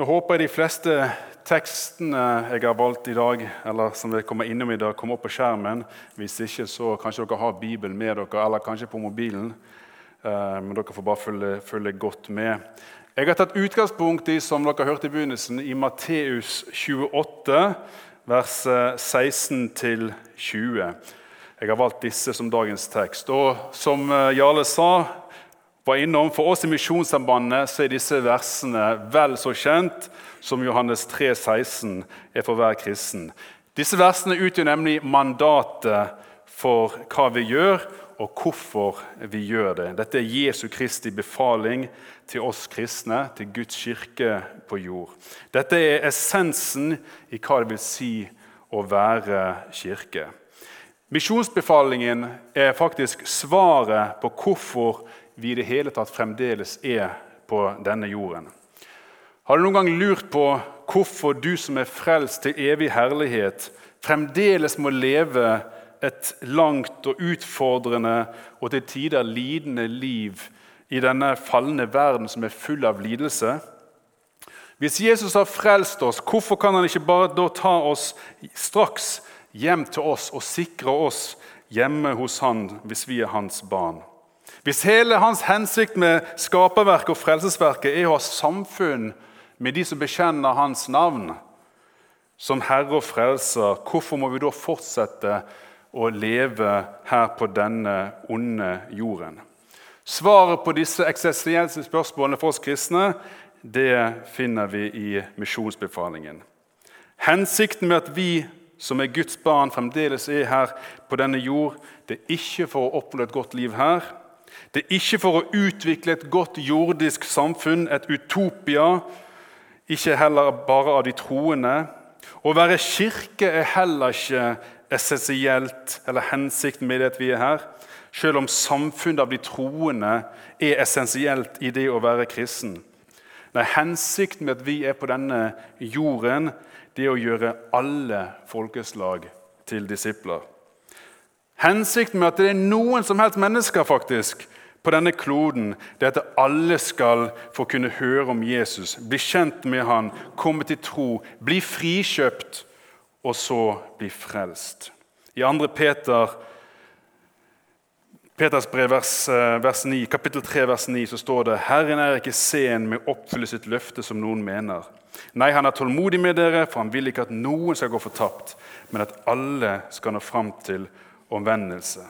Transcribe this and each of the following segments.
Nå håper jeg de fleste tekstene jeg har valgt i dag, eller som jeg kommer innom i dag, kommer opp på skjermen. Hvis ikke, så kanskje dere har Bibelen med dere, eller kanskje på mobilen. Eh, men dere får bare følge, følge godt med. Jeg har tatt utgangspunkt i som dere hørte i begynnelsen, i Matteus 28, vers 16-20. Jeg har valgt disse som dagens tekst. Og som eh, Jarle sa, var innom. For oss i Misjonssambandet så er disse versene vel så kjent som Johannes 3, 16 er for hver kristen. Disse versene utgjør nemlig mandatet for hva vi gjør, og hvorfor vi gjør det. Dette er Jesu Kristi befaling til oss kristne, til Guds kirke på jord. Dette er essensen i hva det vil si å være kirke. Misjonsbefalingen er faktisk svaret på hvorfor vi i det hele tatt fremdeles er på denne jorden. Har du noen gang lurt på hvorfor du som er frelst til evig herlighet, fremdeles må leve et langt og utfordrende og til tider lidende liv i denne falne verden som er full av lidelse? Hvis Jesus har frelst oss, hvorfor kan han ikke bare da ta oss straks hjem til oss og sikre oss hjemme hos han hvis vi er hans barn? Hvis hele hans hensikt med skaperverket og frelsesverket er å ha samfunn med de som bekjenner hans navn som Herre og Frelser, hvorfor må vi da fortsette å leve her på denne onde jorden? Svaret på disse eksistensielle spørsmålene for oss kristne det finner vi i misjonsbefalingen. Hensikten med at vi som er Guds barn, fremdeles er her på denne jord, det er ikke for å oppnå et godt liv her, det er ikke for å utvikle et godt jordisk samfunn, et utopia, ikke heller bare av de troende. Å være kirke er heller ikke essensielt eller hensikten med det at vi er her, selv om samfunnet av de troende er essensielt i det å være kristen. Nei, Hensikten med at vi er på denne jorden, det er å gjøre alle folkeslag til disipler. Hensikten med at det er noen som helst mennesker faktisk på denne kloden, det er at alle skal få kunne høre om Jesus, bli kjent med han, komme til tro, bli frikjøpt og så bli frelst. I 2. Peter, Peters brev, vers, eh, vers 9, kapittel 3, vers 9, så står det Herren er ikke sen med å oppfylle sitt løfte, som noen mener. Nei, han er tålmodig med dere, for han vil ikke at noen skal gå fortapt, men at alle skal nå fram til omvendelse.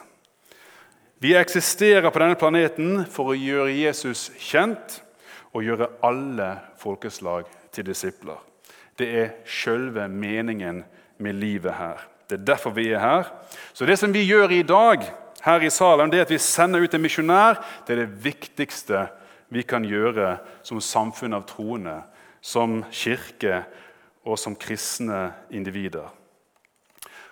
Vi eksisterer på denne planeten for å gjøre Jesus kjent og gjøre alle folkeslag til disipler. Det er selve meningen med livet her. Det er derfor vi er her. Så det som vi gjør i dag her i Salem, det at vi sender ut en misjonær. Det er det viktigste vi kan gjøre som samfunn av troende, som kirke og som kristne individer.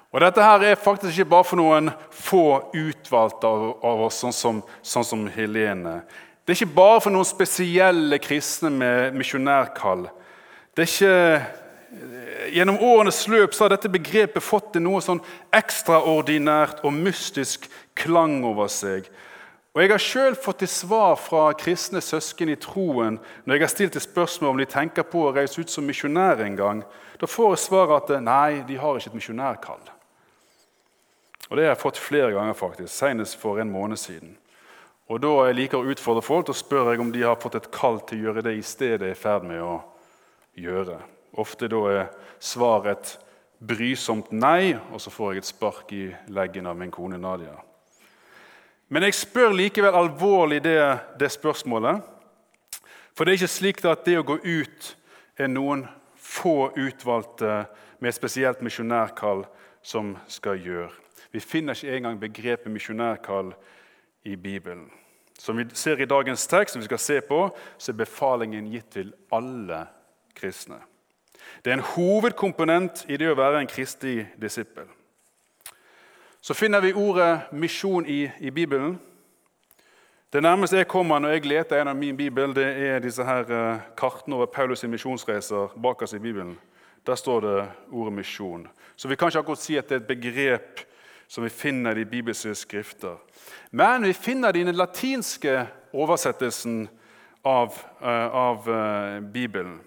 Og Dette her er faktisk ikke bare for noen få utvalgte av oss, sånn som, sånn som Helene. Det er ikke bare for noen spesielle kristne med misjonærkall. Det er ikke, Gjennom årenes løp så har dette begrepet fått noe sånn ekstraordinært og mystisk klang over seg. Og Jeg har sjøl fått til svar fra kristne søsken i troen når jeg har stilt et spørsmål om de tenker på å reise ut som misjonær en gang. Da får jeg svaret at nei, de har ikke et misjonærkall. Og Det har jeg fått flere ganger, faktisk, senest for en måned siden. Og Da jeg liker å utfordre folk, og spør jeg om de har fått et kall til å gjøre det i stedet jeg er i ferd med å gjøre. Ofte da er svaret et brysomt nei, og så får jeg et spark i leggen av min kone Nadia. Men jeg spør likevel alvorlig det, det spørsmålet. For det er ikke slik at det å gå ut er noen få utvalgte med et spesielt misjonærkall som skal gjøre. Vi finner ikke engang begrepet misjonærkall i Bibelen. Som vi ser i dagens tekst, som vi skal se på, så er befalingen gitt til alle kristne. Det er en hovedkomponent i det å være en kristig disippel. Så finner vi ordet misjon i, i Bibelen. Det nærmeste jeg kommer når jeg leter gjennom min bibel, det er disse her eh, kartene over Paulus' misjonsreiser bakerst i Bibelen. Der står det ordet misjon. Så vi kan ikke akkurat si at det er et begrep som vi finner i de bibelske skrifter. Men vi finner det i den latinske oversettelsen av, uh, av uh, Bibelen.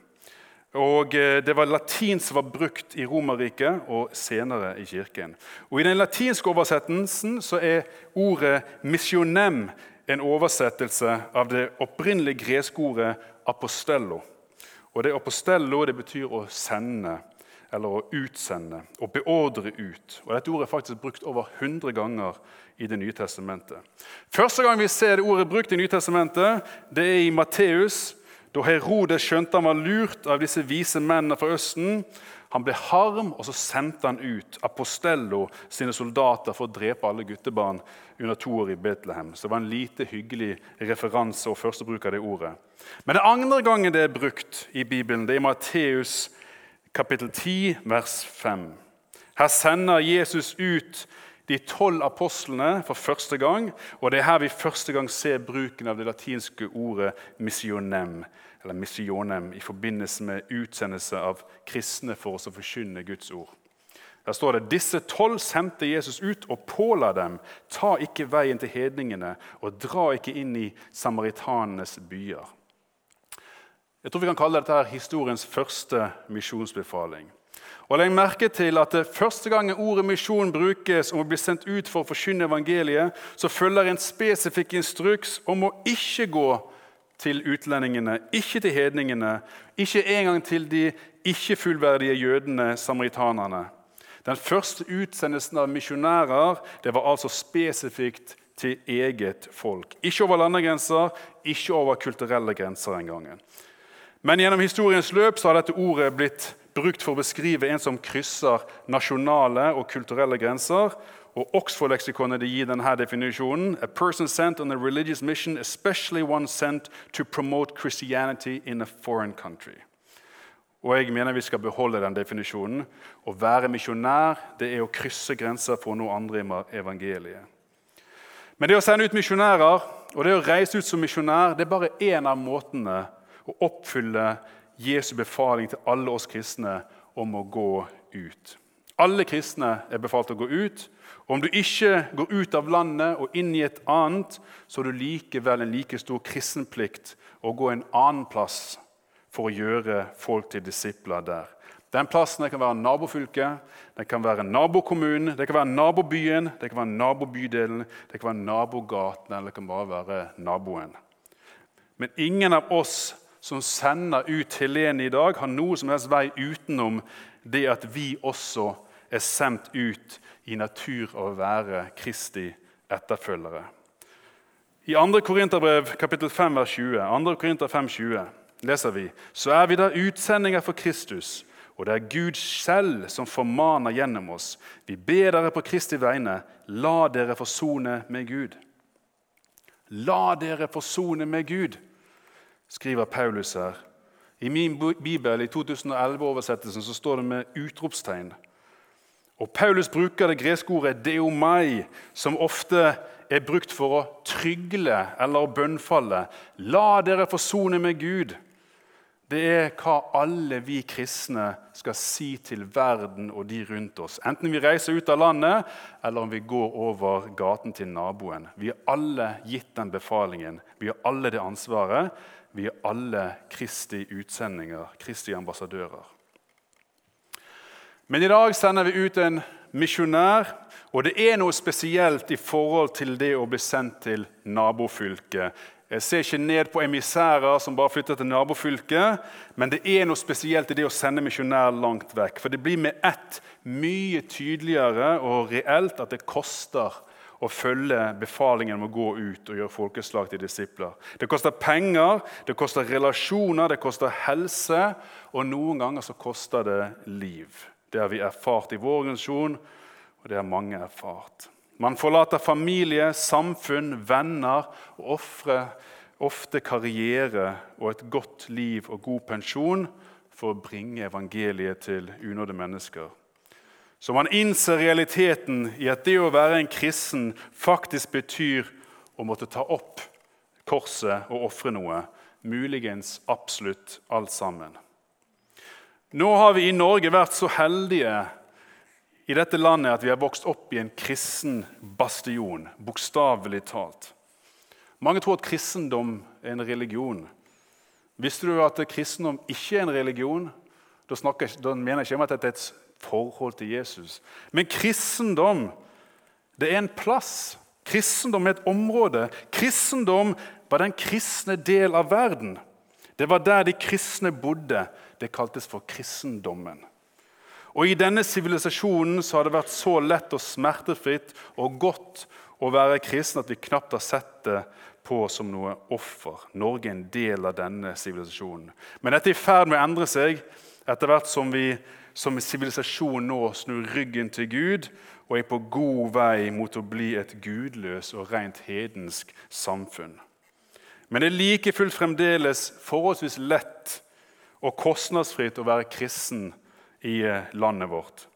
Og eh, Det var latin som var brukt i Romerriket og senere i kirken. Og I den latinske oversettelsen så er ordet 'missionem' en oversettelse av det opprinnelige greske ordet 'apostello'. Og det 'Apostello' det betyr å sende eller å utsende, å beordre ut. Og Dette ordet er faktisk brukt over 100 ganger i Det nye testamentet. Første gang vi ser det ordet brukt i Nytestamentet, det er i Matteus da Herodes skjønte han var lurt av disse vise mennene fra Østen, han ble harm, og så sendte han ut Apostello sine soldater for å drepe alle guttebarn under to år i Betlehem. Så det var en lite hyggelig referanse og førstebruk av det ordet. Men den andre gangen det er brukt i Bibelen, det er i Matteus kapittel 10, vers 5. Her sender Jesus ut de tolv apostlene for første gang. Og det er her vi første gang ser bruken av det latinske ordet 'missionem' eller missionem, i forbindelse med utsendelse av kristne for oss å forkynne Guds ord. Der står det disse tolv sendte Jesus ut og påla dem ta ikke veien til hedningene og dra ikke inn i samaritanenes byer. Jeg tror vi kan kalle dette historiens første misjonsbefaling. Og Legg merke til at det første gang ordet misjon brukes om å bli sendt ut for å forkynne evangeliet, så følger en spesifikk instruks om å ikke gå til utlendingene, ikke til hedningene, ikke engang til de ikke-fullverdige jødene, samaritanerne. Den første utsendelsen av misjonærer det var altså spesifikt til eget folk. Ikke over landegrenser, ikke over kulturelle grenser engang. Men gjennom historiens løp så har dette ordet blitt brukt for å beskrive en som krysser nasjonale og kulturelle grenser. Og Oxford-leksikonet gir denne definisjonen A person sent on a religious mission, especially one sent to promote Christianity in a foreign country. Og jeg mener vi skal beholde den definisjonen. Å være misjonær det er å krysse grenser for å nå andre i evangeliet. Men det å sende ut misjonærer og det å reise ut som misjonær det er bare én av måtene å oppfylle Jesu befaling til alle oss kristne om å gå ut. Alle kristne er befalt å gå ut. og Om du ikke går ut av landet og inn i et annet, så har du likevel en like stor kristenplikt å gå en annen plass for å gjøre folk til disipler der. Den plassen kan være nabofylket, det kan være nabokommunen, det kan være nabobyen, det kan være nabobydelen, det kan være nabogaten eller det kan bare være naboen. Men ingen av oss som sender ut Helene i dag, har noe som helst vei utenom det at vi også er sendt ut i natur å være Kristi etterfølgere. I 2. Korinterbrev kapittel 5, vers 20, 2. Korinter 5, 20, leser vi så er vi da utsendinger for Kristus, og det er Gud selv som formaner gjennom oss. Vi ber dere på Kristi vegne, la dere forsone med Gud. La dere forsone med Gud skriver Paulus her. I min bibel, i 2011-oversettelsen, så står det med utropstegn. Og Paulus bruker det greske ordet 'deomai', som ofte er brukt for å trygle eller å bønnfalle. La dere forsone med Gud. Det er hva alle vi kristne skal si til verden og de rundt oss. Enten vi reiser ut av landet, eller om vi går over gaten til naboen. Vi er alle gitt den befalingen. Vi har alle det ansvaret. Vi er alle Kristi utsendinger, Kristi ambassadører. Men i dag sender vi ut en misjonær, og det er noe spesielt i forhold til det å bli sendt til nabofylket. Jeg ser ikke ned på emissærer som bare flytter til nabofylket, men det er noe spesielt i det å sende misjonær langt vekk. For det blir med ett mye tydeligere og reelt at det koster å følge befalingen om å gå ut og gjøre folkeslag til disipler. Det koster penger, det koster relasjoner, det koster helse, og noen ganger så koster det liv. Det har vi erfart i vår organisasjon, og det har mange erfart. Man forlater familie, samfunn, venner og ofrer ofte karriere og et godt liv og god pensjon for å bringe evangeliet til unådde mennesker. Så man innser realiteten i at det å være en kristen faktisk betyr å måtte ta opp korset og ofre noe. Muligens absolutt alt sammen. Nå har vi i Norge vært så heldige i dette landet at vi har vokst opp i en kristen bastion, bokstavelig talt. Mange tror at kristendom er en religion. Visste du at kristendom ikke er en religion, Da, snakker, da mener jeg ikke at det er et forhold til Jesus. Men kristendom det er en plass. Kristendom er et område. Kristendom var den kristne del av verden. Det var der de kristne bodde. Det kaltes for kristendommen. Og I denne sivilisasjonen har det vært så lett og smertefritt og godt å være kristen at vi knapt har sett det på som noe offer. Norge er en del av denne sivilisasjonen. Men dette er i ferd med å endre seg etter hvert som vi som sivilisasjon nå snur ryggen til Gud og er på god vei mot å bli et gudløs og rent hedensk samfunn. Men det er like fullt fremdeles forholdsvis lett og kostnadsfritt å være kristen i eh, landet vårt.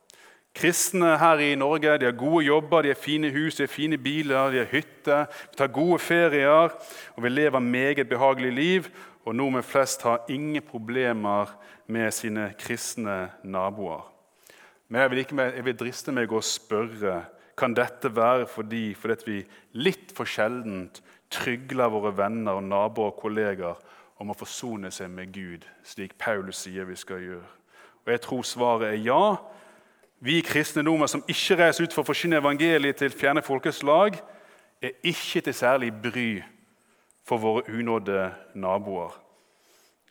Kristne her i Norge de har gode jobber, de har fine hus, de har fine biler, de har hytter. Vi tar gode ferier, og vi lever meget behagelig liv. Og nordmenn flest har ingen problemer med sine kristne naboer. Men jeg vil, ikke, jeg vil driste meg å spørre kan dette være fordi, fordi vi litt for sjeldent trygler våre venner, og naboer og kolleger om å forsone seg med Gud, slik Paulus sier vi skal gjøre. Og Jeg tror svaret er ja. Vi kristne nordmenn som ikke reiser ut for å forkynne evangeliet til fjerne folkeslag, er ikke til særlig bry for våre unådde naboer.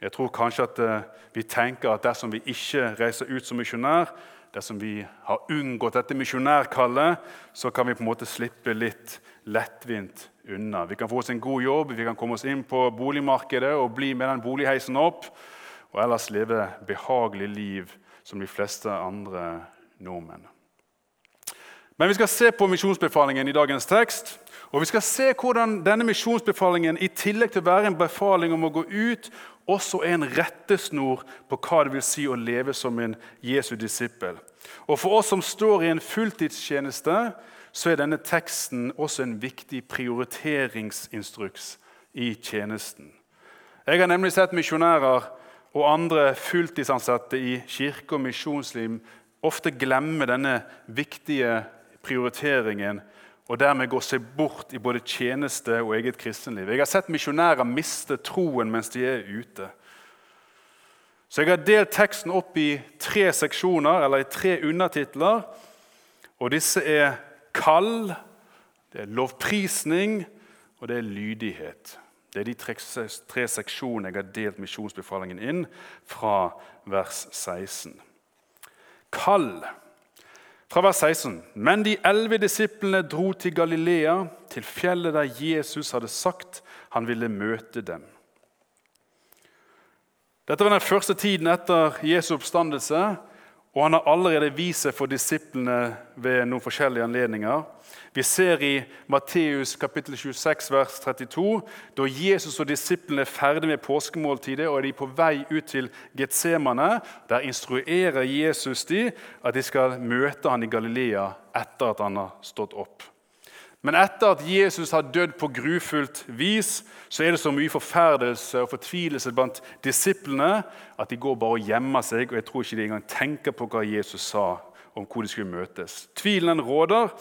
Jeg tror kanskje at eh, vi tenker at dersom vi ikke reiser ut som misjonær, dersom vi har unngått dette misjonærkallet, så kan vi på en måte slippe litt lettvint unna. Vi kan få oss en god jobb, vi kan komme oss inn på boligmarkedet og bli med den boligheisen opp og ellers leve behagelig liv som de fleste andre nordmenn. Men vi skal se på misjonsbefalingen i dagens tekst. Og vi skal se hvordan denne misjonsbefalingen i tillegg til å være en befaling om å gå ut, også er en rettesnor på hva det vil si å leve som en Jesu disippel. Og For oss som står i en fulltidstjeneste, så er denne teksten også en viktig prioriteringsinstruks i tjenesten. Jeg har nemlig sett misjonærer og andre fulltidsansatte i kirke og misjonsliv ofte glemmer denne viktige prioriteringen og dermed går seg bort i både tjeneste og eget kristenliv. Jeg har sett misjonærer miste troen mens de er ute. Så jeg har delt teksten opp i tre seksjoner, eller i tre undertitler. Og disse er kall, det er lovprisning, og det er lydighet. Det er de tre, seksjonene jeg har delt misjonsbefalingen inn fra vers 16. Kall. Fra vers 16.: Men de elleve disiplene dro til Galilea, til fjellet der Jesus hadde sagt han ville møte dem. Dette var den første tiden etter Jesu oppstandelse, og han har allerede vist seg for disiplene ved noen forskjellige anledninger. Vi ser i Matteus kapittel 26, vers 32, da Jesus og disiplene er ferdig med påskemåltidet og er de på vei ut til Getsemane. Der instruerer Jesus de at de skal møte han i Galilea etter at han har stått opp. Men etter at Jesus har dødd på grufullt vis, så er det så mye forferdelse og fortvilelse blant disiplene at de går bare og gjemmer seg. og Jeg tror ikke de engang tenker på hva Jesus sa om hvor de skulle møtes. Tvilen råder,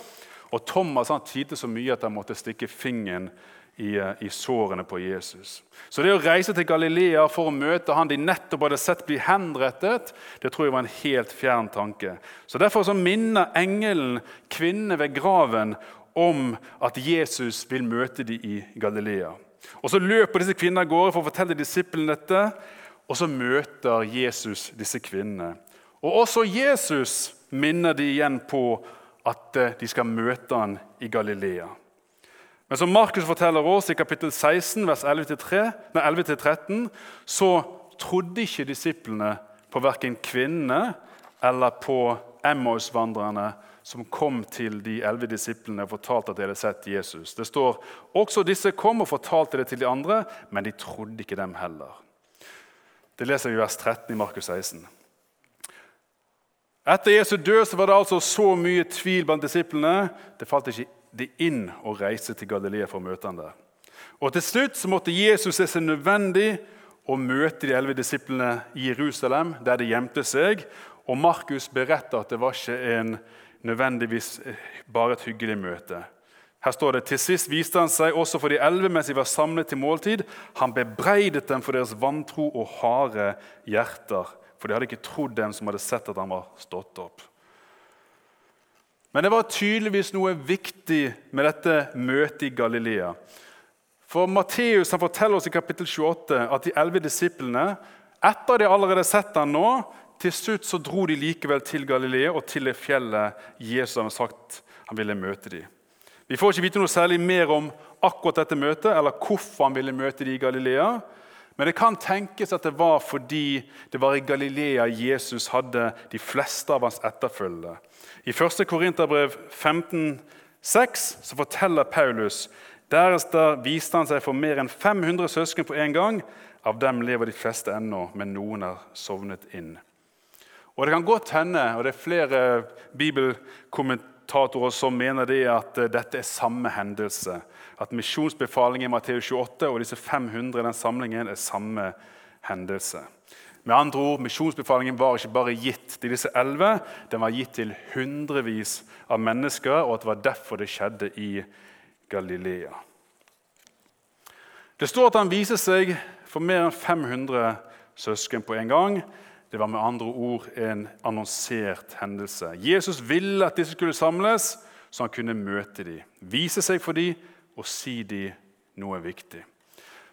og Thomas han tvilte så mye at han måtte stikke fingeren i, eh, i, sårene på Jesus. Så det å reise til Galilea for å møte han de nettopp hadde sett bli henrettet, det tror jeg var en helt fjern tanke. Så Derfor så minner engelen kvinnene ved graven om at Jesus vil møte dem i Galilea. Og Så løper disse kvinnene av gårde for å fortelle disiplene dette, og så møter Jesus disse kvinnene. Og Også Jesus minner de igjen på at eh, de skal møte han i Galilea. Men som Markus forteller oss i kapittel 16, vers 11-13, så trodde ikke disiplene på verken kvinnene eller på Emmaus-vandrerne som kom til de elleve disiplene og fortalte at de hadde sett Jesus. Det står også disse kom og fortalte det til de andre, men de trodde ikke dem heller. Det leser vi i vers 13 i Markus 16. Etter Jesu død så var det altså så mye tvil blant disiplene. Det falt ikke de inn å reise til Galilea for å møte ham der. Og Til slutt så måtte Jesus se seg nødvendig å møte de elleve disiplene i Jerusalem, der de gjemte seg. Og Markus beretter at det var ikke en nødvendigvis eh, bare et hyggelig møte. Her står det til sist viste han seg også for de elleve mens de var samlet til måltid. Han bebreidet dem for deres vantro og harde hjerter for de hadde ikke trodd dem som hadde sett at han var stått opp. Men det var tydeligvis noe viktig med dette møtet i Galilea. For Matteus forteller oss i kapittel 28 at de elleve disiplene, etter de allerede sett ham nå, til slutt så dro de likevel til Galilea og til det fjellet Jesus hadde sagt han ville møte dem. Vi får ikke vite noe særlig mer om akkurat dette møtet, eller hvorfor han ville møte dem i Galilea. Men det kan tenkes at det var fordi det var i Galilea Jesus hadde de fleste av hans etterfølgere. I 1. Korinterbrev 15,6 så forteller Paulus deretter viste han seg for mer enn 500 søsken på en gang. Av dem lever de fleste ennå, men noen har sovnet inn. Og Det kan godt hende, og det er flere bibelkommentatorer som mener det at dette er samme hendelse. At misjonsbefalingen i Matteus 28 og disse 500 i den samlingen er samme hendelse. Med andre ord, Misjonsbefalingen var ikke bare gitt til disse elleve, den var gitt til hundrevis av mennesker, og at det var derfor det skjedde i Galilea. Det står at han viser seg for mer enn 500 søsken på en gang. Det var med andre ord en annonsert hendelse. Jesus ville at disse skulle samles, så han kunne møte dem, vise seg for dem og si dem noe viktig.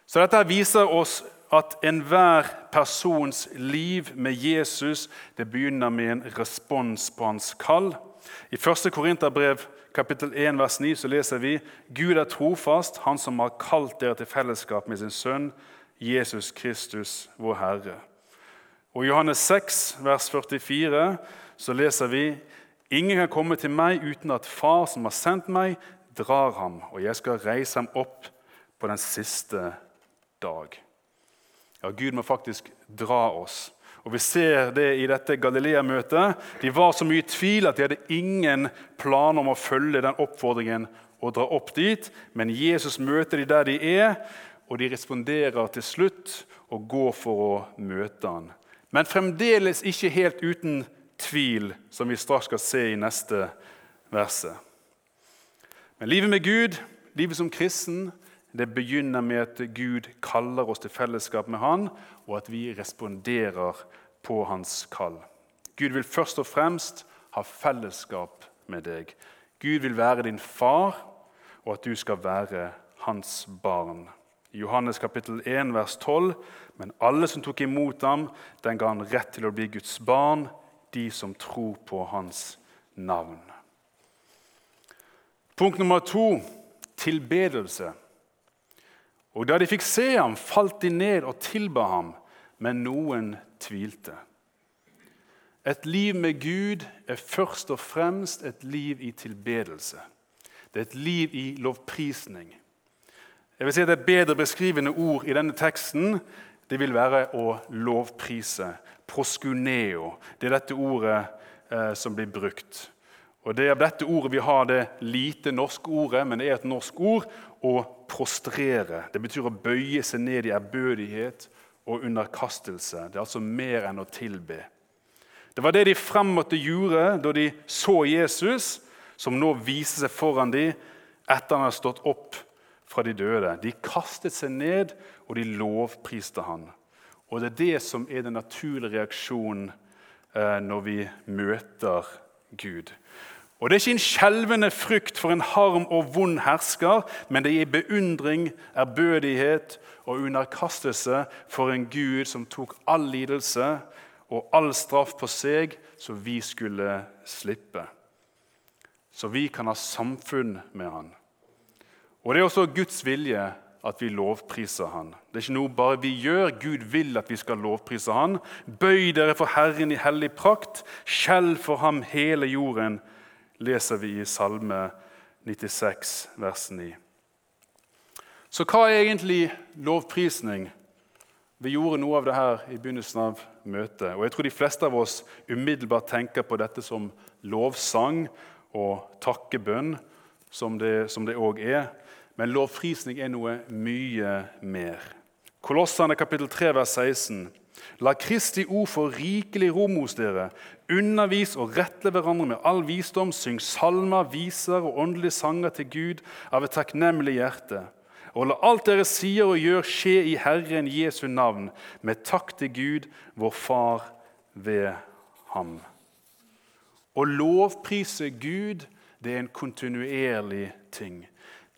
Så Dette viser oss at enhver persons liv med Jesus det begynner med en respons på hans kall. I 1. Korinterbrev kapittel 1, vers 9 så leser vi Gud er trofast, han som har kalt dere til fellesskap med sin sønn Jesus Kristus, vår Herre. Og I Johannes 6, vers 44 så leser vi Ingen kan komme til meg uten at Far som har sendt meg, drar ham, og jeg skal reise ham opp på den siste dag. Ja, Gud må faktisk dra oss. Og Vi ser det i dette Galilea-møtet. De var så mye i tvil at de hadde ingen planer om å følge den oppfordringen og dra opp dit. Men Jesus møter de der de er, og de responderer til slutt og går for å møte han. Men fremdeles ikke helt uten tvil, som vi straks skal se i neste verset. Men livet med Gud, livet som kristen, det begynner med at Gud kaller oss til fellesskap med Han, og at vi responderer på Hans kall. Gud vil først og fremst ha fellesskap med deg. Gud vil være din far, og at du skal være hans barn. I Johannes kapittel 1, vers 12.: Men alle som tok imot ham, den ga han rett til å bli Guds barn, de som tror på hans navn. Punkt nummer to tilbedelse. Og da de fikk se ham, falt de ned og tilba ham, men noen tvilte. Et liv med Gud er først og fremst et liv i tilbedelse. Det er et liv i lovprisning. Jeg vil si at Et bedre beskrivende ord i denne teksten det vil være å lovprise. Proskuneo. Det er dette ordet eh, som blir brukt. Og Det er av dette ordet vi har det lite norske ordet, men det er et norsk ord å prostrere. Det betyr å bøye seg ned i ærbødighet og underkastelse. Det er altså mer enn å tilbe. Det var det de fremåtte gjorde da de så Jesus, som nå viser seg foran dem etter han har stått opp fra de døde. De kastet seg ned, og de lovpriste han. Og Det er det som er den naturlige reaksjonen eh, når vi møter Gud. Og Det er ikke en skjelvende frykt for en harm og vond hersker, men det er beundring, ærbødighet og underkastelse for en Gud som tok all lidelse og all straff på seg, så vi skulle slippe. Så vi kan ha samfunn med han. Og Det er også Guds vilje at vi lovpriser han. Det er ikke noe bare vi gjør. Gud vil at vi skal lovprise han. Bøy dere for Herren i hellig prakt. Skjell for ham hele jorden leser vi i Salme 96, vers 9. Så hva er egentlig lovprisning? Vi gjorde noe av det her i begynnelsen av møtet. Og jeg tror de fleste av oss umiddelbart tenker på dette som lovsang og takkebønn, som det òg er. Men lovprisning er noe mye mer. Kolossene kapittel 3, vers 16. La Kristi ord få rikelig rom hos dere. Undervis og rettle hverandre med all visdom. Syng salmer, viser og åndelige sanger til Gud av et takknemlig hjerte. Og la alt dere sier og gjør, skje i Herren Jesu navn, med takk til Gud, vår Far, ved ham. Å lovprise Gud det er en kontinuerlig ting.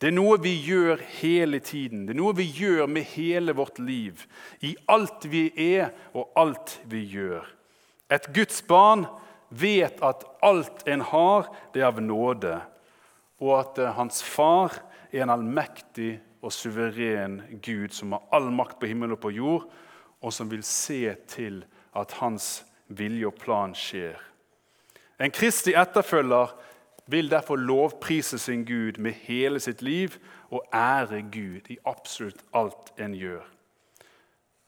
Det er noe vi gjør hele tiden. Det er noe vi gjør med hele vårt liv. I alt vi er og alt vi gjør. Et Guds barn vet at alt en har, det er av nåde, og at eh, hans far er en allmektig og suveren Gud som har all makt på himmel og på jord, og som vil se til at hans vilje og plan skjer. En kristig etterfølger vil derfor lovprise sin Gud med hele sitt liv og ære Gud i absolutt alt en gjør.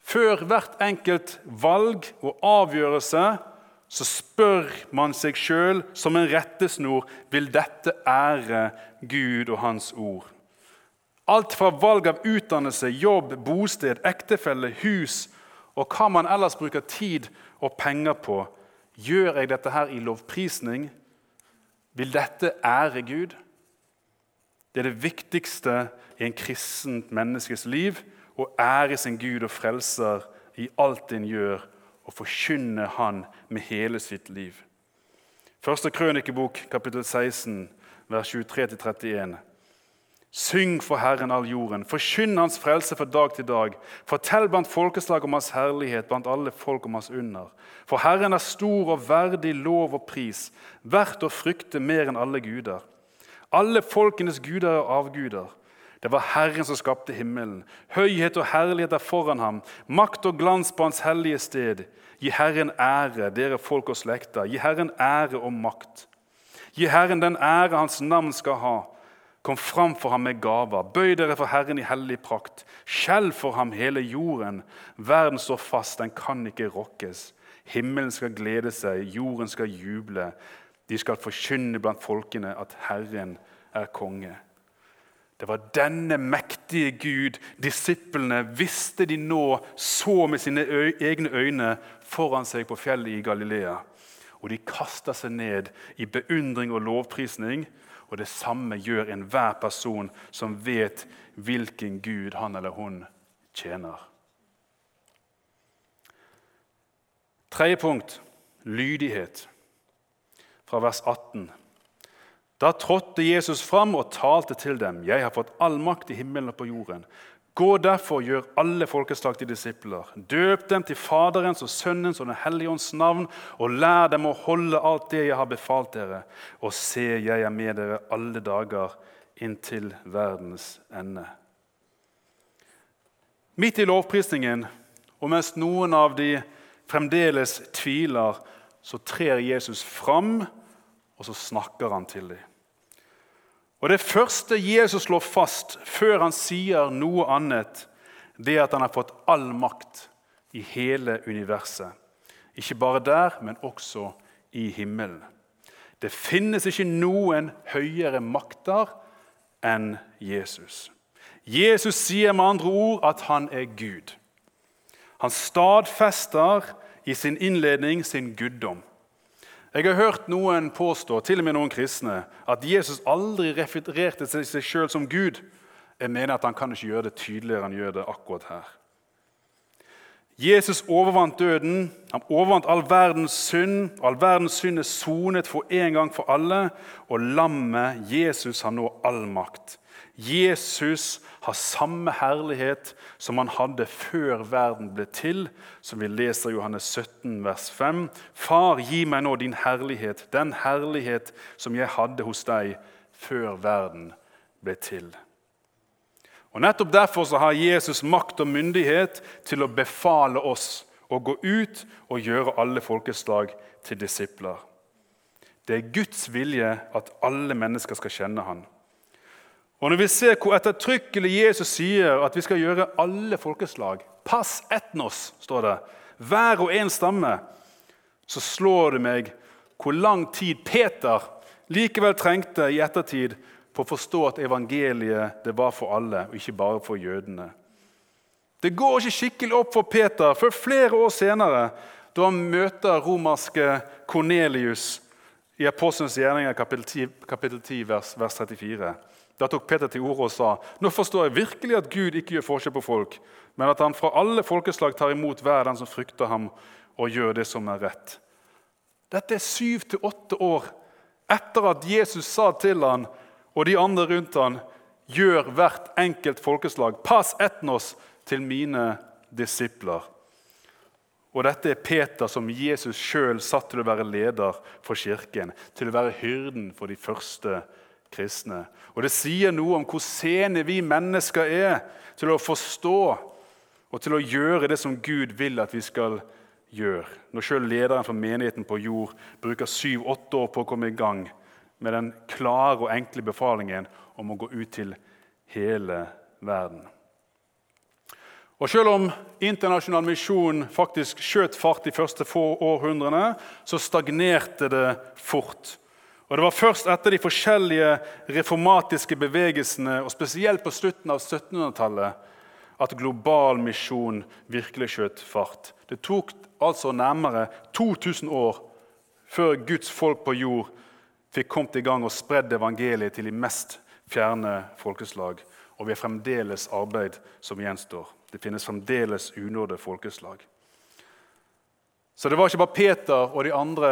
Før hvert enkelt valg og avgjørelse så spør man seg sjøl som en rettesnor vil dette ære Gud og Hans ord. Alt fra valg av utdannelse, jobb, bosted, ektefelle, hus og hva man ellers bruker tid og penger på. Gjør jeg dette her i lovprisning? Vil dette ære Gud? Det er det viktigste i en kristent menneskes liv å ære sin Gud og frelser i alt en gjør, og forkynne Han med hele sitt liv. Første krønikebok, kapittel 16, vers 23-31. Syng for Herren all jorden, forkynn Hans frelse fra dag til dag. Fortell blant folkeslag om Hans herlighet, blant alle folk om Hans under. For Herren er stor og verdig lov og pris, verdt å frykte mer enn alle guder. Alle folkenes guder er avguder. Det var Herren som skapte himmelen. Høyhet og herlighet er foran ham. Makt og glans på hans hellige sted. Gi Herren ære, dere folk og slekter. Gi Herren ære og makt. Gi Herren den ære hans navn skal ha. Kom fram for ham med gaver. Bøy dere for Herren i hellig prakt. Skjell for ham hele jorden. Verden står fast, den kan ikke rokkes. Himmelen skal glede seg, jorden skal juble. De skal forkynne blant folkene at Herren er konge. Det var denne mektige Gud disiplene visste de nå så med sine egne øyne foran seg på fjellet i Galilea. Og de kasta seg ned i beundring og lovprisning. Og det samme gjør enhver person som vet hvilken Gud han eller hun tjener. Tredje punkt lydighet, fra vers 18. Da trådte Jesus fram og talte til dem. Jeg har fått all makt i himmelen og på jorden. Gå derfor og gjør alle folkeslag til disipler. Døp dem til Faderens og Sønnens og Den hellige ånds navn, og lær dem å holde alt det jeg har befalt dere. Og se, jeg er med dere alle dager inntil verdens ende. Midt i lovprisningen, og mens noen av de fremdeles tviler, så trer Jesus fram og så snakker han til dem. Og Det første Jesus slår fast før han sier noe annet, det er at han har fått all makt i hele universet. Ikke bare der, men også i himmelen. Det finnes ikke noen høyere makter enn Jesus. Jesus sier med andre ord at han er Gud. Han stadfester i sin innledning sin guddom. Jeg har hørt noen påstå, til og med noen kristne, at Jesus aldri refererte til seg sjøl som Gud. Jeg mener at han kan ikke gjøre det tydeligere enn han gjør det akkurat her. Jesus overvant døden, han overvant all verdens synd. All verdens synd er sonet for en gang for alle, og lammet Jesus har nå all makt. Jesus har samme herlighet som han hadde før verden ble til, som vi leser i Johannes 17, vers 5. Far, gi meg nå din herlighet, den herlighet som jeg hadde hos deg før verden ble til. Og Nettopp derfor så har Jesus makt og myndighet til å befale oss å gå ut og gjøre alle folkeslag til disipler. Det er Guds vilje at alle mennesker skal kjenne Han. Og Når vi ser hvor ettertrykkelig Jesus sier at vi skal gjøre alle folkeslag Pass etnos, står det. Hver og en stamme. Så slår det meg hvor lang tid Peter likevel trengte i ettertid for å forstå at evangeliet det var for alle, og ikke bare for jødene. Det går ikke skikkelig opp for Peter før flere år senere, da han møter romerske Kornelius i Apostelens gjerninger kapittel 10, kapittel 10 vers, vers 34. Da tok Peter til orde og sa nå forstår jeg virkelig at Gud ikke gjør forskjell på folk, men at han fra alle folkeslag tar imot hver den som frykter ham, og gjør det som er rett. Dette er syv til åtte år etter at Jesus sa til han og de andre rundt han, gjør hvert enkelt folkeslag, pass etnos, til mine disipler. Og dette er Peter, som Jesus sjøl satt til å være leder for kirken, til å være hyrden for de første kristne. Og Det sier noe om hvor sene vi mennesker er til å forstå og til å gjøre det som Gud vil at vi skal gjøre. Når sjøl lederen for menigheten på jord bruker syv-åtte år på å komme i gang med den klare og enkle befalingen om å gå ut til hele verden. Og Selv om internasjonal misjon faktisk skjøt fart de første få århundrene, så stagnerte det fort. Og Det var først etter de forskjellige reformatiske bevegelsene, og spesielt på slutten av 1700-tallet, at global misjon virkelig skjøt fart. Det tok altså nærmere 2000 år før Guds folk på jord fikk kommet i gang og spredd evangeliet til de mest fjerne folkeslag. Og vi har fremdeles arbeid som gjenstår. Det finnes fremdeles unådde folkeslag. Så det var ikke bare Peter og de andre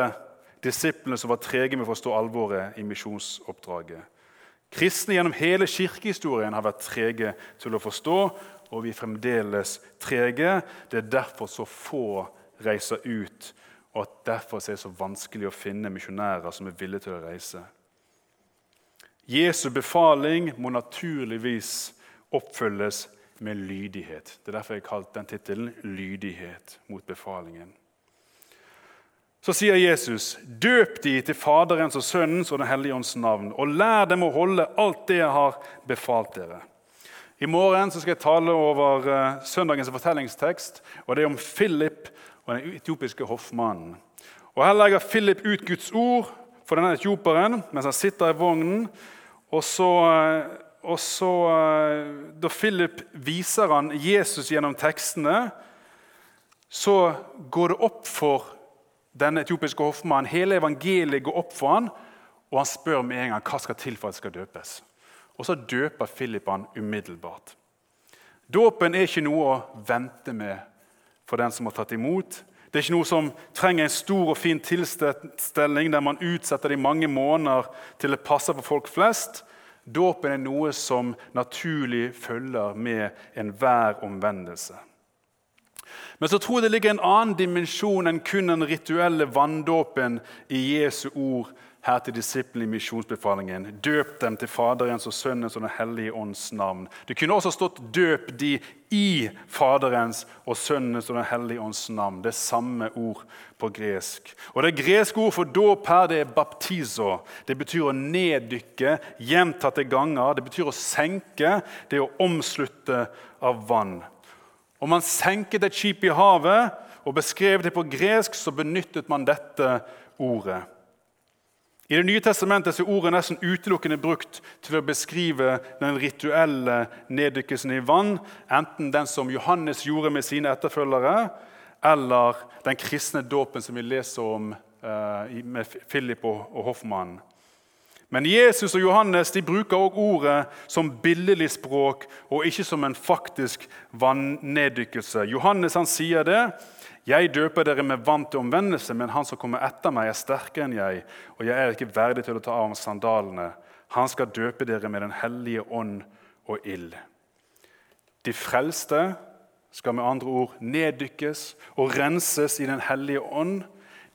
disiplene som var trege med å forstå alvoret i misjonsoppdraget. Kristne gjennom hele kirkehistorien har vært trege til å forstå, og vi er fremdeles trege. Det er derfor så få reiser ut og at derfor er det så vanskelig å finne misjonærer som er villige til å reise. Jesu befaling må naturligvis oppfylles med lydighet. Det er derfor jeg har kalt den tittelen 'Lydighet mot befalingen'. Så sier Jesus, 'Døp de til Faderens og Sønnens og Den hellige ånds navn', 'og lær dem å holde alt det jeg har befalt dere'. I morgen skal jeg tale over uh, søndagens fortellingstekst, og det er om Philip og den etiopiske hoffmannen. Og Her legger Philip ut Guds ord for denne etioperen mens han sitter i vognen. Og så, eh, og så eh, Da Philip viser han Jesus gjennom tekstene, så går det opp for denne etiopiske hoffmannen. Hele evangeliet går opp for han, og han spør med en gang hva skal til for at det skal døpes. Og så døper Philip han umiddelbart. Dåpen er ikke noe å vente med for den som har tatt imot. Det er ikke noe som trenger en stor og fin tilstelning der man utsetter det i mange måneder til det passer for folk flest. Dåpen er noe som naturlig følger med enhver omvendelse. Men så tror jeg det ligger en annen dimensjon enn kun den rituelle vanndåpen i Jesu ord her til disiplene i misjonsbefalingen. Døp dem til Faderens og Sønnens og Den hellige ånds navn. Det kunne også stått 'døp de i Faderens og Sønnens og Den hellige ånds navn'. Det er samme ord på gresk. Og Det greske ord for dåp her det er baptizo. Det betyr å neddykke gjentatte ganger. Det betyr å senke. Det er å omslutte av vann. Om man senket et skip i havet og beskrev det på gresk, så benyttet man dette ordet. I Det nye testamentet er ordet nesten utelukkende brukt til å beskrive den rituelle neddykkelsen i vann, enten den som Johannes gjorde med sine etterfølgere, eller den kristne dåpen som vi leser om uh, med Philip og, hoffmannen. Men Jesus og Johannes de bruker også ordet som billedlig språk og ikke som en faktisk vanneddykkelse. Johannes han sier det. Jeg døper dere med vann til omvendelse, men han som kommer etter meg, er sterkere enn jeg, og jeg er ikke verdig til å ta av ham sandalene. Han skal døpe dere med Den hellige ånd og ild. De frelste skal med andre ord neddykkes og renses i Den hellige ånd.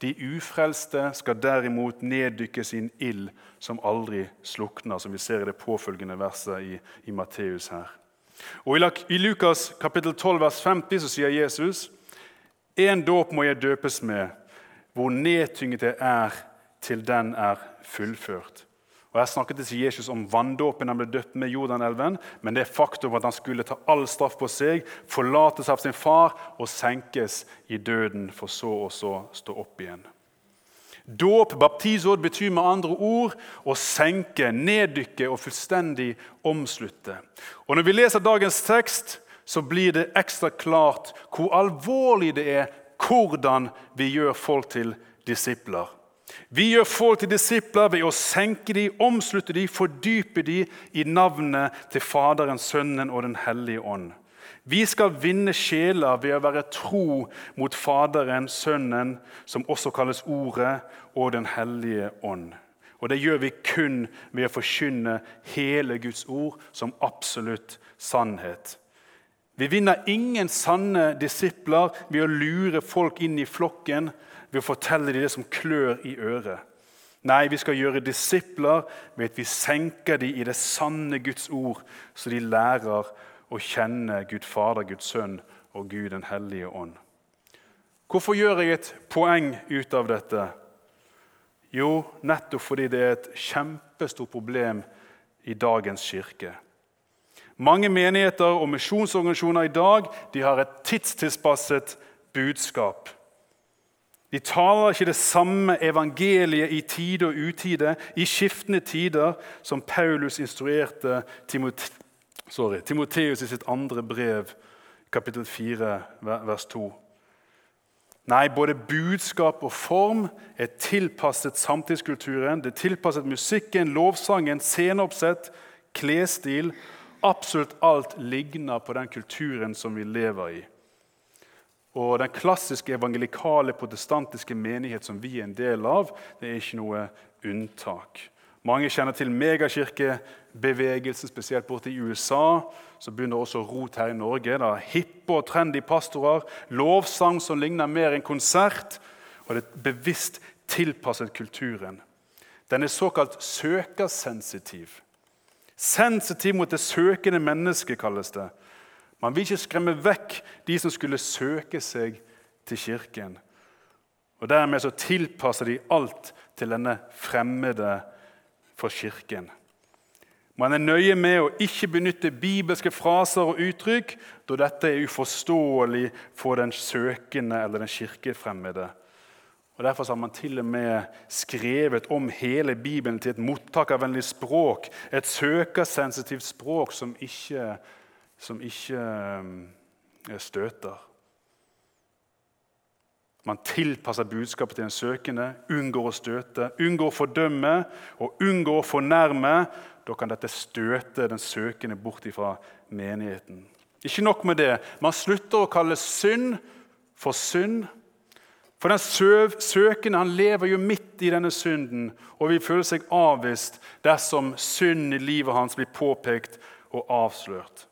De ufrelste skal derimot neddykke sin ild som aldri slukner, som vi ser i det påfølgende verset i, i Matteus her. Og I Lukas kapittel 12, vers 50 så sier Jesus En dåp må jeg døpes med, hvor nedtynget jeg er til den er fullført. Og Her snakket til Jesus om vanndåpen han ble døpt med Jordanelven, men det faktum at han skulle ta all straff på seg, forlates av sin far og senkes i døden, for så og så stå opp igjen. Dåp, baptisord, betyr med andre ord å senke, neddykke og fullstendig omslutte. Og Når vi leser dagens tekst, så blir det ekstra klart hvor alvorlig det er hvordan vi gjør folk til disipler. Vi gjør folk til disipler ved å senke dem, omslutte dem, fordype dem i navnet til Faderen, Sønnen og Den hellige ånd. Vi skal vinne sjeler ved å være tro mot Faderen, Sønnen, som også kalles Ordet, og Den hellige ånd. Og det gjør vi kun ved å forkynne hele Guds ord som absolutt sannhet. Vi vinner ingen sanne disipler ved å lure folk inn i flokken ved å fortelle dem det som klør i øret. Nei, vi skal gjøre disipler ved at vi senker dem i det sanne Guds ord, så de lærer å kjenne Gud Fader, Guds Sønn og Gud den hellige ånd. Hvorfor gjør jeg et poeng ut av dette? Jo, nettopp fordi det er et kjempestort problem i dagens kirke. Mange menigheter og misjonsorganisasjoner i dag de har et tidstilpasset budskap. De taler ikke det samme evangeliet i tide og utide, i skiftende tider, som Paulus instruerte Timoteus i sitt andre brev, kapittel 4, vers 2. Nei, både budskap og form er tilpasset samtidskulturen. Det er tilpasset musikken, lovsangen, sceneoppsett, klesstil. Absolutt alt ligner på den kulturen som vi lever i. Og Den klassiske evangelikale protestantiske menighet som vi er en del av, det er ikke noe unntak. Mange kjenner til megakirkebevegelsen, spesielt borte i USA. Så begynner også rot her i Norge. Det er hippe og trendy pastorer, lovsang som ligner mer enn konsert. Og det er bevisst tilpasset kulturen. Den er såkalt søkersensitiv. Sensitiv mot det søkende mennesket, kalles det. Man vil ikke skremme vekk de som skulle søke seg til kirken. Og Dermed så tilpasser de alt til denne fremmede for Kirken. Man er nøye med å ikke benytte bibelske fraser og uttrykk, da dette er uforståelig for den søkende eller den kirkefremmede. Og Derfor har man til og med skrevet om hele Bibelen til et mottakervennlig språk. Et søkersensitivt språk som ikke, som ikke eh, støter. Man tilpasser budskapet til den søkende, unngår å støte, unngår å fordømme og unngår å fornærme. Da kan dette støte den søkende bort fra menigheten. Ikke nok med det. Man slutter å kalle synd for synd. For den søkende han lever jo midt i denne synden og vil føle seg avvist dersom synden i livet hans blir påpekt og avslørt.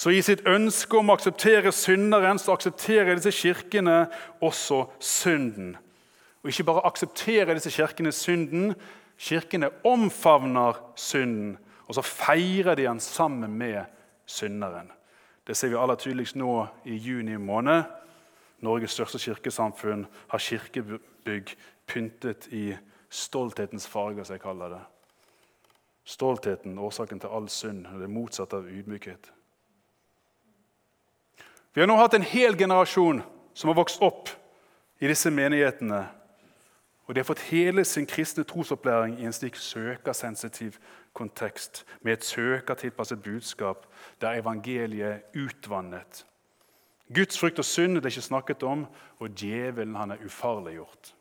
Så i sitt ønske om å akseptere synderen så aksepterer disse kirkene også synden. Og ikke bare aksepterer disse kirkene synden, kirkene omfavner synden. Og så feirer de den sammen med synderen. Det ser vi aller tydeligst nå i juni måned. Norges største kirkesamfunn har kirkebygg pyntet i stolthetens farger, som jeg kaller det. Stoltheten, årsaken til all synd, og det motsatte av ydmykhet. Vi har nå hatt en hel generasjon som har vokst opp i disse menighetene. Og de har fått hele sin kristne trosopplæring i en slik søkersensitiv kontekst, med et søkertilpasset budskap der evangeliet utvannet. Guds frykt og synd det er ikke snakket om, og djevelen han er ufarliggjort.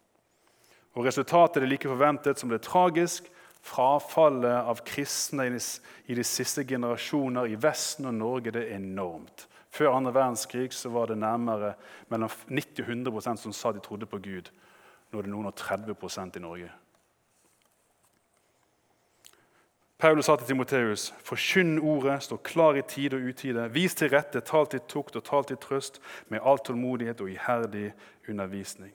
Og Resultatet er like forventet som det er tragisk. Frafallet av kristne i de siste generasjoner i Vesten og Norge det er enormt. Før andre verdenskrig så var det nærmere mellom 90 og 100 som sa de trodde på Gud. Nå er det noen og 30% i Norge. Paulus sa til Timoteus.: Forkynn ordet, stå klar i tide og utide. Vis til rette, tal til tukt og tal til trøst, med all tålmodighet og iherdig undervisning.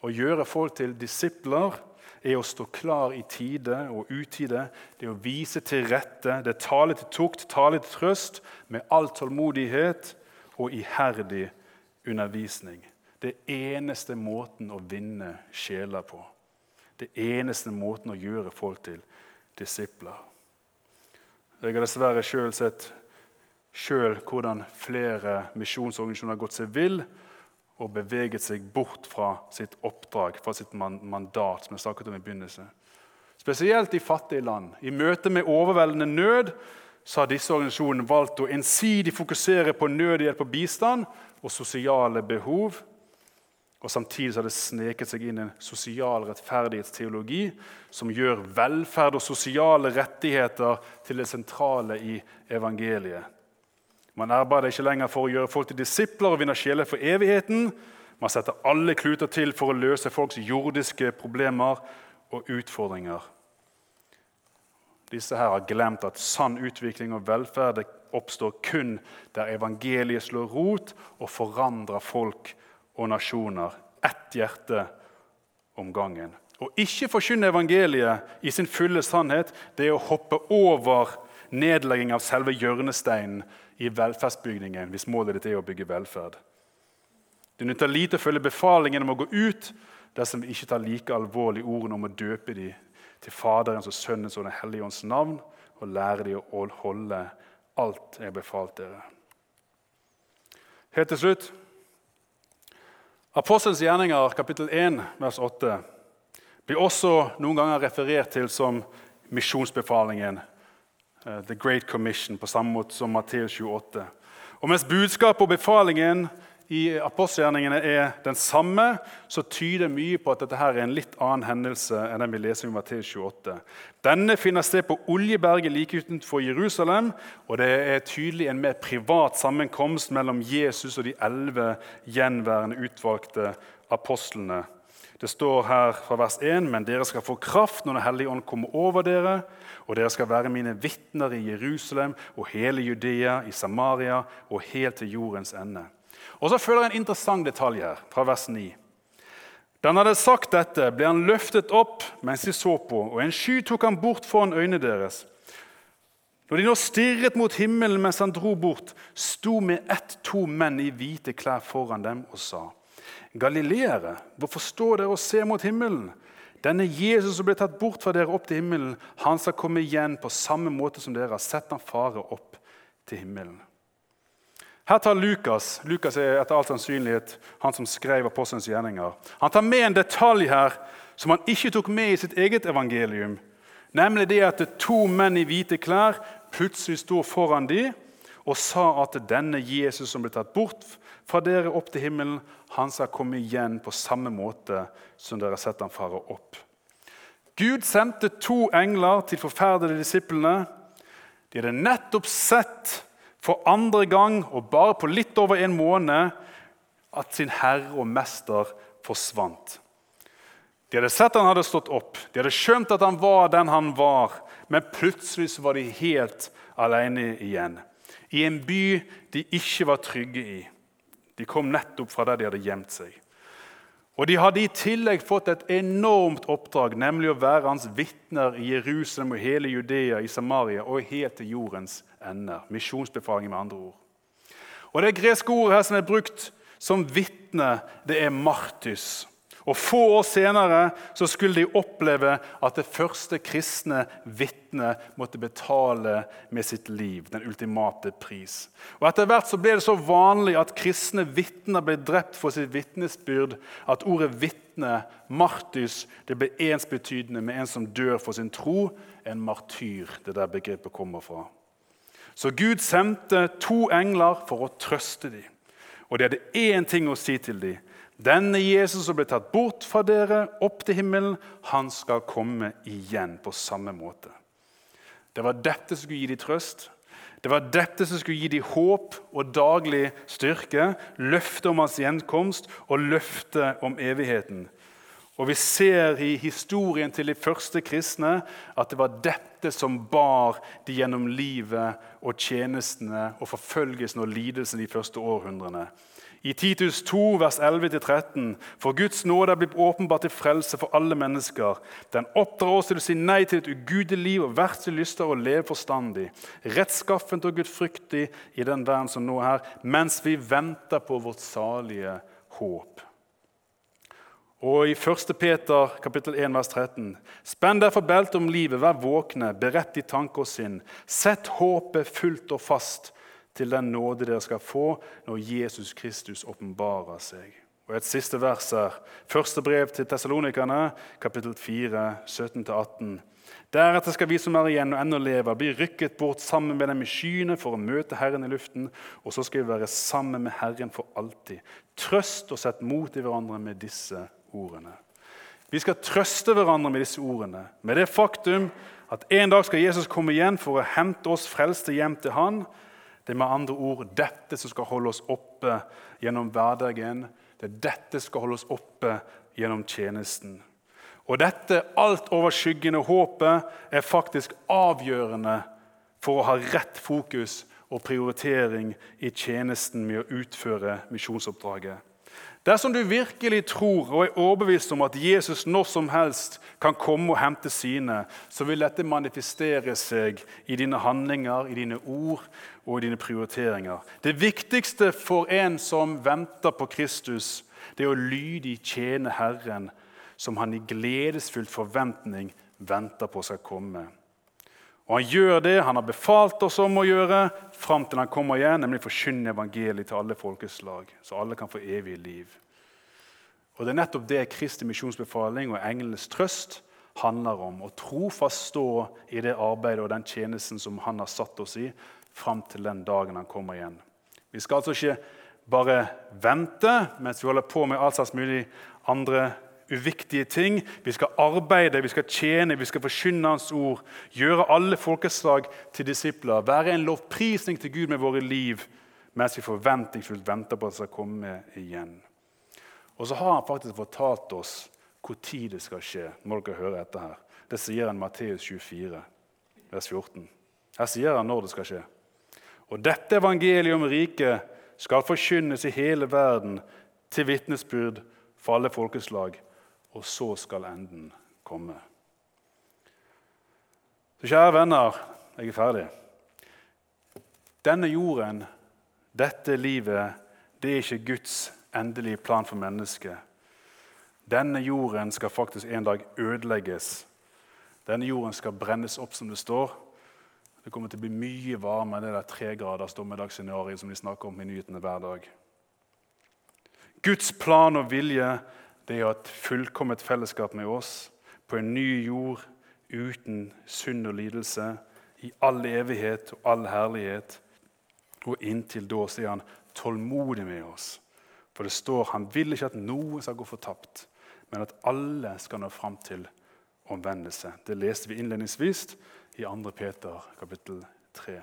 Å gjøre folk til disipler er å stå klar i tide og utide. Det er å vise til rette. Det er tale til tukt, tale til trøst, med all tålmodighet og iherdig undervisning. Det eneste måten å vinne sjeler på. Det eneste måten å gjøre folk til disipler. Jeg har dessverre sjøl sett selv hvordan flere misjonsorganisasjoner har gått seg vill og beveget seg bort fra sitt oppdrag, fra sitt mandat. som jeg snakket om i begynnelsen. Spesielt i fattige land. I møte med overveldende nød så har disse organisasjonene valgt å ensidig fokusere på nødhjelp og bistand og sosiale behov. Og Samtidig har det sneket seg inn en sosial rettferdighetsteologi som gjør velferd og sosiale rettigheter til det sentrale i evangeliet. Man arbeider ikke lenger for å gjøre folk til disipler og vinne sjeler for evigheten. Man setter alle kluter til for å løse folks jordiske problemer og utfordringer. Disse her har glemt at sann utvikling og velferd oppstår kun der evangeliet slår rot og forandrer folk og nasjoner. Ett hjerte om gangen. Å ikke forkynne evangeliet i sin fulle sannhet det er å hoppe over nedlegging av selve hjørnesteinen i velferdsbygningen hvis målet ditt er å bygge velferd. Det nytter lite å følge befalingen om å gå ut dersom vi ikke tar like alvorlig ordene om å døpe dem til Faderens og Sønnens og Den hellige ånds navn og lære dem å holde alt jeg har befalt dere. Helt til slutt Apostelens gjerninger, kapittel 1, vers 8, blir også noen ganger referert til som misjonsbefalingen The Great Commission, på samme måte som Matteus 28. Og Mens budskapet og befalingen i apostelgjerningene er den samme, så tyder mye på at dette her er en litt annen hendelse enn den vi leser i Matteus 28. Denne finner sted på Oljeberget like utenfor Jerusalem, og det er tydelig en mer privat sammenkomst mellom Jesus og de elleve gjenværende utvalgte apostlene. Det står her fra vers 1.: Men dere skal få kraft når Den hellige ånd kommer over dere, og dere skal være mine vitner i Jerusalem og hele Judea, i Samaria og helt til jordens ende. Og Så følger en interessant detalj her, fra vers 9. Da han hadde sagt dette, ble han løftet opp mens de så på, og en sky tok han bort foran øynene deres. Når de nå stirret mot himmelen mens han dro bort, sto med ett to menn i hvite klær foran dem og sa:" Galileere, hvorfor står dere og ser mot himmelen? Denne Jesus som ble tatt bort fra dere opp til himmelen, han skal komme igjen på samme måte som dere har sett han fare opp til himmelen. Her tar Lukas Lukas er etter all sannsynlighet han som skrev Apostelens gjerninger. Han tar med en detalj her som han ikke tok med i sitt eget evangelium. Nemlig det at to menn i hvite klær plutselig sto foran dem og sa at denne Jesus som ble tatt bort fra dere opp til himmelen, han skal komme igjen på samme måte som dere har sett ham fare opp. Gud sendte to engler til forferdede disiplene. De hadde nettopp sett for andre gang og bare på litt over en måned at sin herre og mester forsvant. De hadde sett han hadde stått opp, de hadde skjønt at han var den han var, men plutselig var de helt alene igjen. I en by de ikke var trygge i. De kom nettopp fra der de hadde gjemt seg. Og De hadde i tillegg fått et enormt oppdrag, nemlig å være hans vitner i Jerusalem og hele Judea, i Samaria og helt til jordens ender. Misjonsbefaling, med andre ord. Og Det greske ordet her som er brukt som vitne, det er martys. Og Få år senere så skulle de oppleve at det første kristne vitnet måtte betale med sitt liv. Den ultimate pris. Og Etter hvert så ble det så vanlig at kristne vitner ble drept for sitt vitnesbyrd at ordet vitne, martys, det ble ensbetydende med en som dør for sin tro. En martyr, det der begrepet kommer fra. Så Gud sendte to engler for å trøste dem. Og de hadde én ting å si til dem. Denne Jesus som ble tatt bort fra dere, opp til himmelen, han skal komme igjen på samme måte. Det var dette som skulle gi dem trøst. Det var dette som skulle gi dem håp og daglig styrke, løfte om hans gjenkomst og løfte om evigheten. Og Vi ser i historien til de første kristne at det var dette som bar de gjennom livet og tjenestene og forfølgelsen og lidelsen de første århundrene. I Titus 2, vers 11-13.: For Guds nåde er blitt åpenbart til frelse for alle mennesker. Den oppdrar oss til å si nei til et ugudelig liv og verdslige lyster og leve forstandig, rettskaffent og gudfryktig i den verden som nå er, her, mens vi venter på vårt salige håp. Og i 1. Peter kapittel 1, vers 13.: Spenn derfor beltet om livet, vær våkne, beredt i tanke og sinn. Sett håpet fullt og fast til den nåde dere skal få når Jesus Kristus åpenbarer seg. Og Et siste vers her. Første brev til Tessalonikerne, kapittel 4, 17-18. Deretter skal vi som er igjen og ennå lever, bli rykket bort sammen med dem i skyene for å møte Herren i luften, og så skal vi være sammen med Herren for alltid. Trøst og sett mot i hverandre med disse ordene. Vi skal trøste hverandre med disse ordene, med det faktum at en dag skal Jesus komme igjen for å hente oss frelste hjem til Han. Det er med andre ord dette som skal holde oss oppe gjennom hverdagen. Det er dette som skal holde oss oppe gjennom tjenesten. Og dette alt overskyggende håpet er faktisk avgjørende for å ha rett fokus og prioritering i tjenesten med å utføre misjonsoppdraget. Dersom du virkelig tror og er overbevist om at Jesus når som helst kan komme og hente sine, så vil dette manifestere seg i dine handlinger, i dine ord og i dine prioriteringer. Det viktigste for en som venter på Kristus, det er å lydig tjene Herren, som han i gledesfullt forventning venter på skal komme. Og han gjør det han har befalt oss om å gjøre fram til han kommer igjen, nemlig forkynne evangeliet til alle folkeslag, så alle kan få evig liv. Og Det er nettopp det Kristi misjonsbefaling og engelens trøst handler om. Å trofast stå i det arbeidet og den tjenesten som han har satt oss i, fram til den dagen han kommer igjen. Vi skal altså ikke bare vente mens vi holder på med alt slags mulig andre uviktige ting. Vi skal arbeide, vi skal tjene, vi skal forkynne Hans ord. Gjøre alle folkeslag til disipler. Være en lovprisning til Gud med våre liv mens vi forventningsfullt venter på at det skal komme igjen. Og så har han faktisk fortalt oss hvor tid det skal skje. må dere høre etter her. Det sier han Matteus 24, vers 14. Her sier han når det skal skje. Og dette evangeliet om riket skal forkynnes i hele verden til vitnesbyrd for alle folkeslag og så skal enden komme. Så kjære venner, jeg er ferdig. Denne jorden, dette livet, det er ikke Guds endelige plan for mennesket. Denne jorden skal faktisk en dag ødelegges. Denne jorden skal brennes opp, som det står. Det kommer til å bli mye varmere enn det der tregraders dommedagsscenarioet som de snakker om i nyhetene hver dag. Guds plan og vilje det er et fullkomment fellesskap med oss på en ny jord uten synd og lidelse, i all evighet og all herlighet. Og inntil da så er han tålmodig med oss. For det står han vil ikke at noen skal gå fortapt, men at alle skal nå fram til omvendelse. Det leste vi innledningsvis i 2. Peter kapittel 3.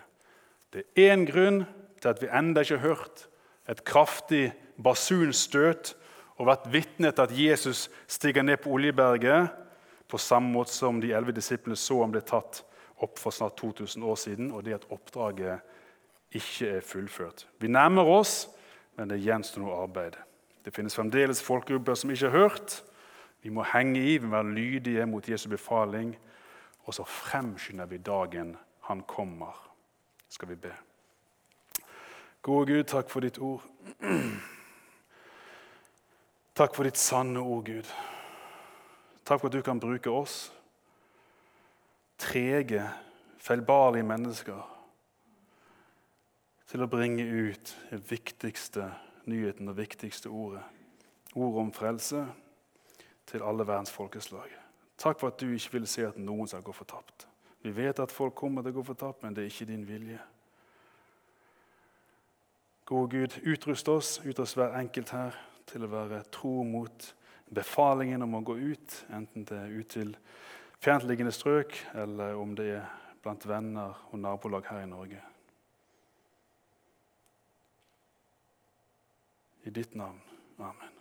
Det er én grunn til at vi enda ikke har hørt et kraftig basunstøt og vært vitne til at Jesus stiger ned på Oljeberget på samme måte som de elleve disiplene så han ble tatt opp for snart 2000 år siden, og det at oppdraget ikke er fullført. Vi nærmer oss, men det gjenstår noe arbeid. Det finnes fremdeles folkegrupper som ikke har hørt. Vi må henge i, vi må være lydige mot Jesu befaling, og så fremskynder vi dagen han kommer. Skal vi be. Gode Gud, takk for ditt ord. Takk for ditt sanne ord, Gud. Takk for at du kan bruke oss, trege, feilbarlige mennesker, til å bringe ut den viktigste nyheten og viktigste ordet. Ordet om frelse til alle verdens folkeslag. Takk for at du ikke vil se at noen skal gå fortapt. Vi vet at folk kommer til å gå fortapt, men det er ikke din vilje. Gode Gud, utrust oss, utrust hver enkelt her til å være tro mot befalingen om å gå ut, enten det er ut til fjerntliggende strøk, eller om det er blant venner og nabolag her i Norge. I ditt navn. Amen.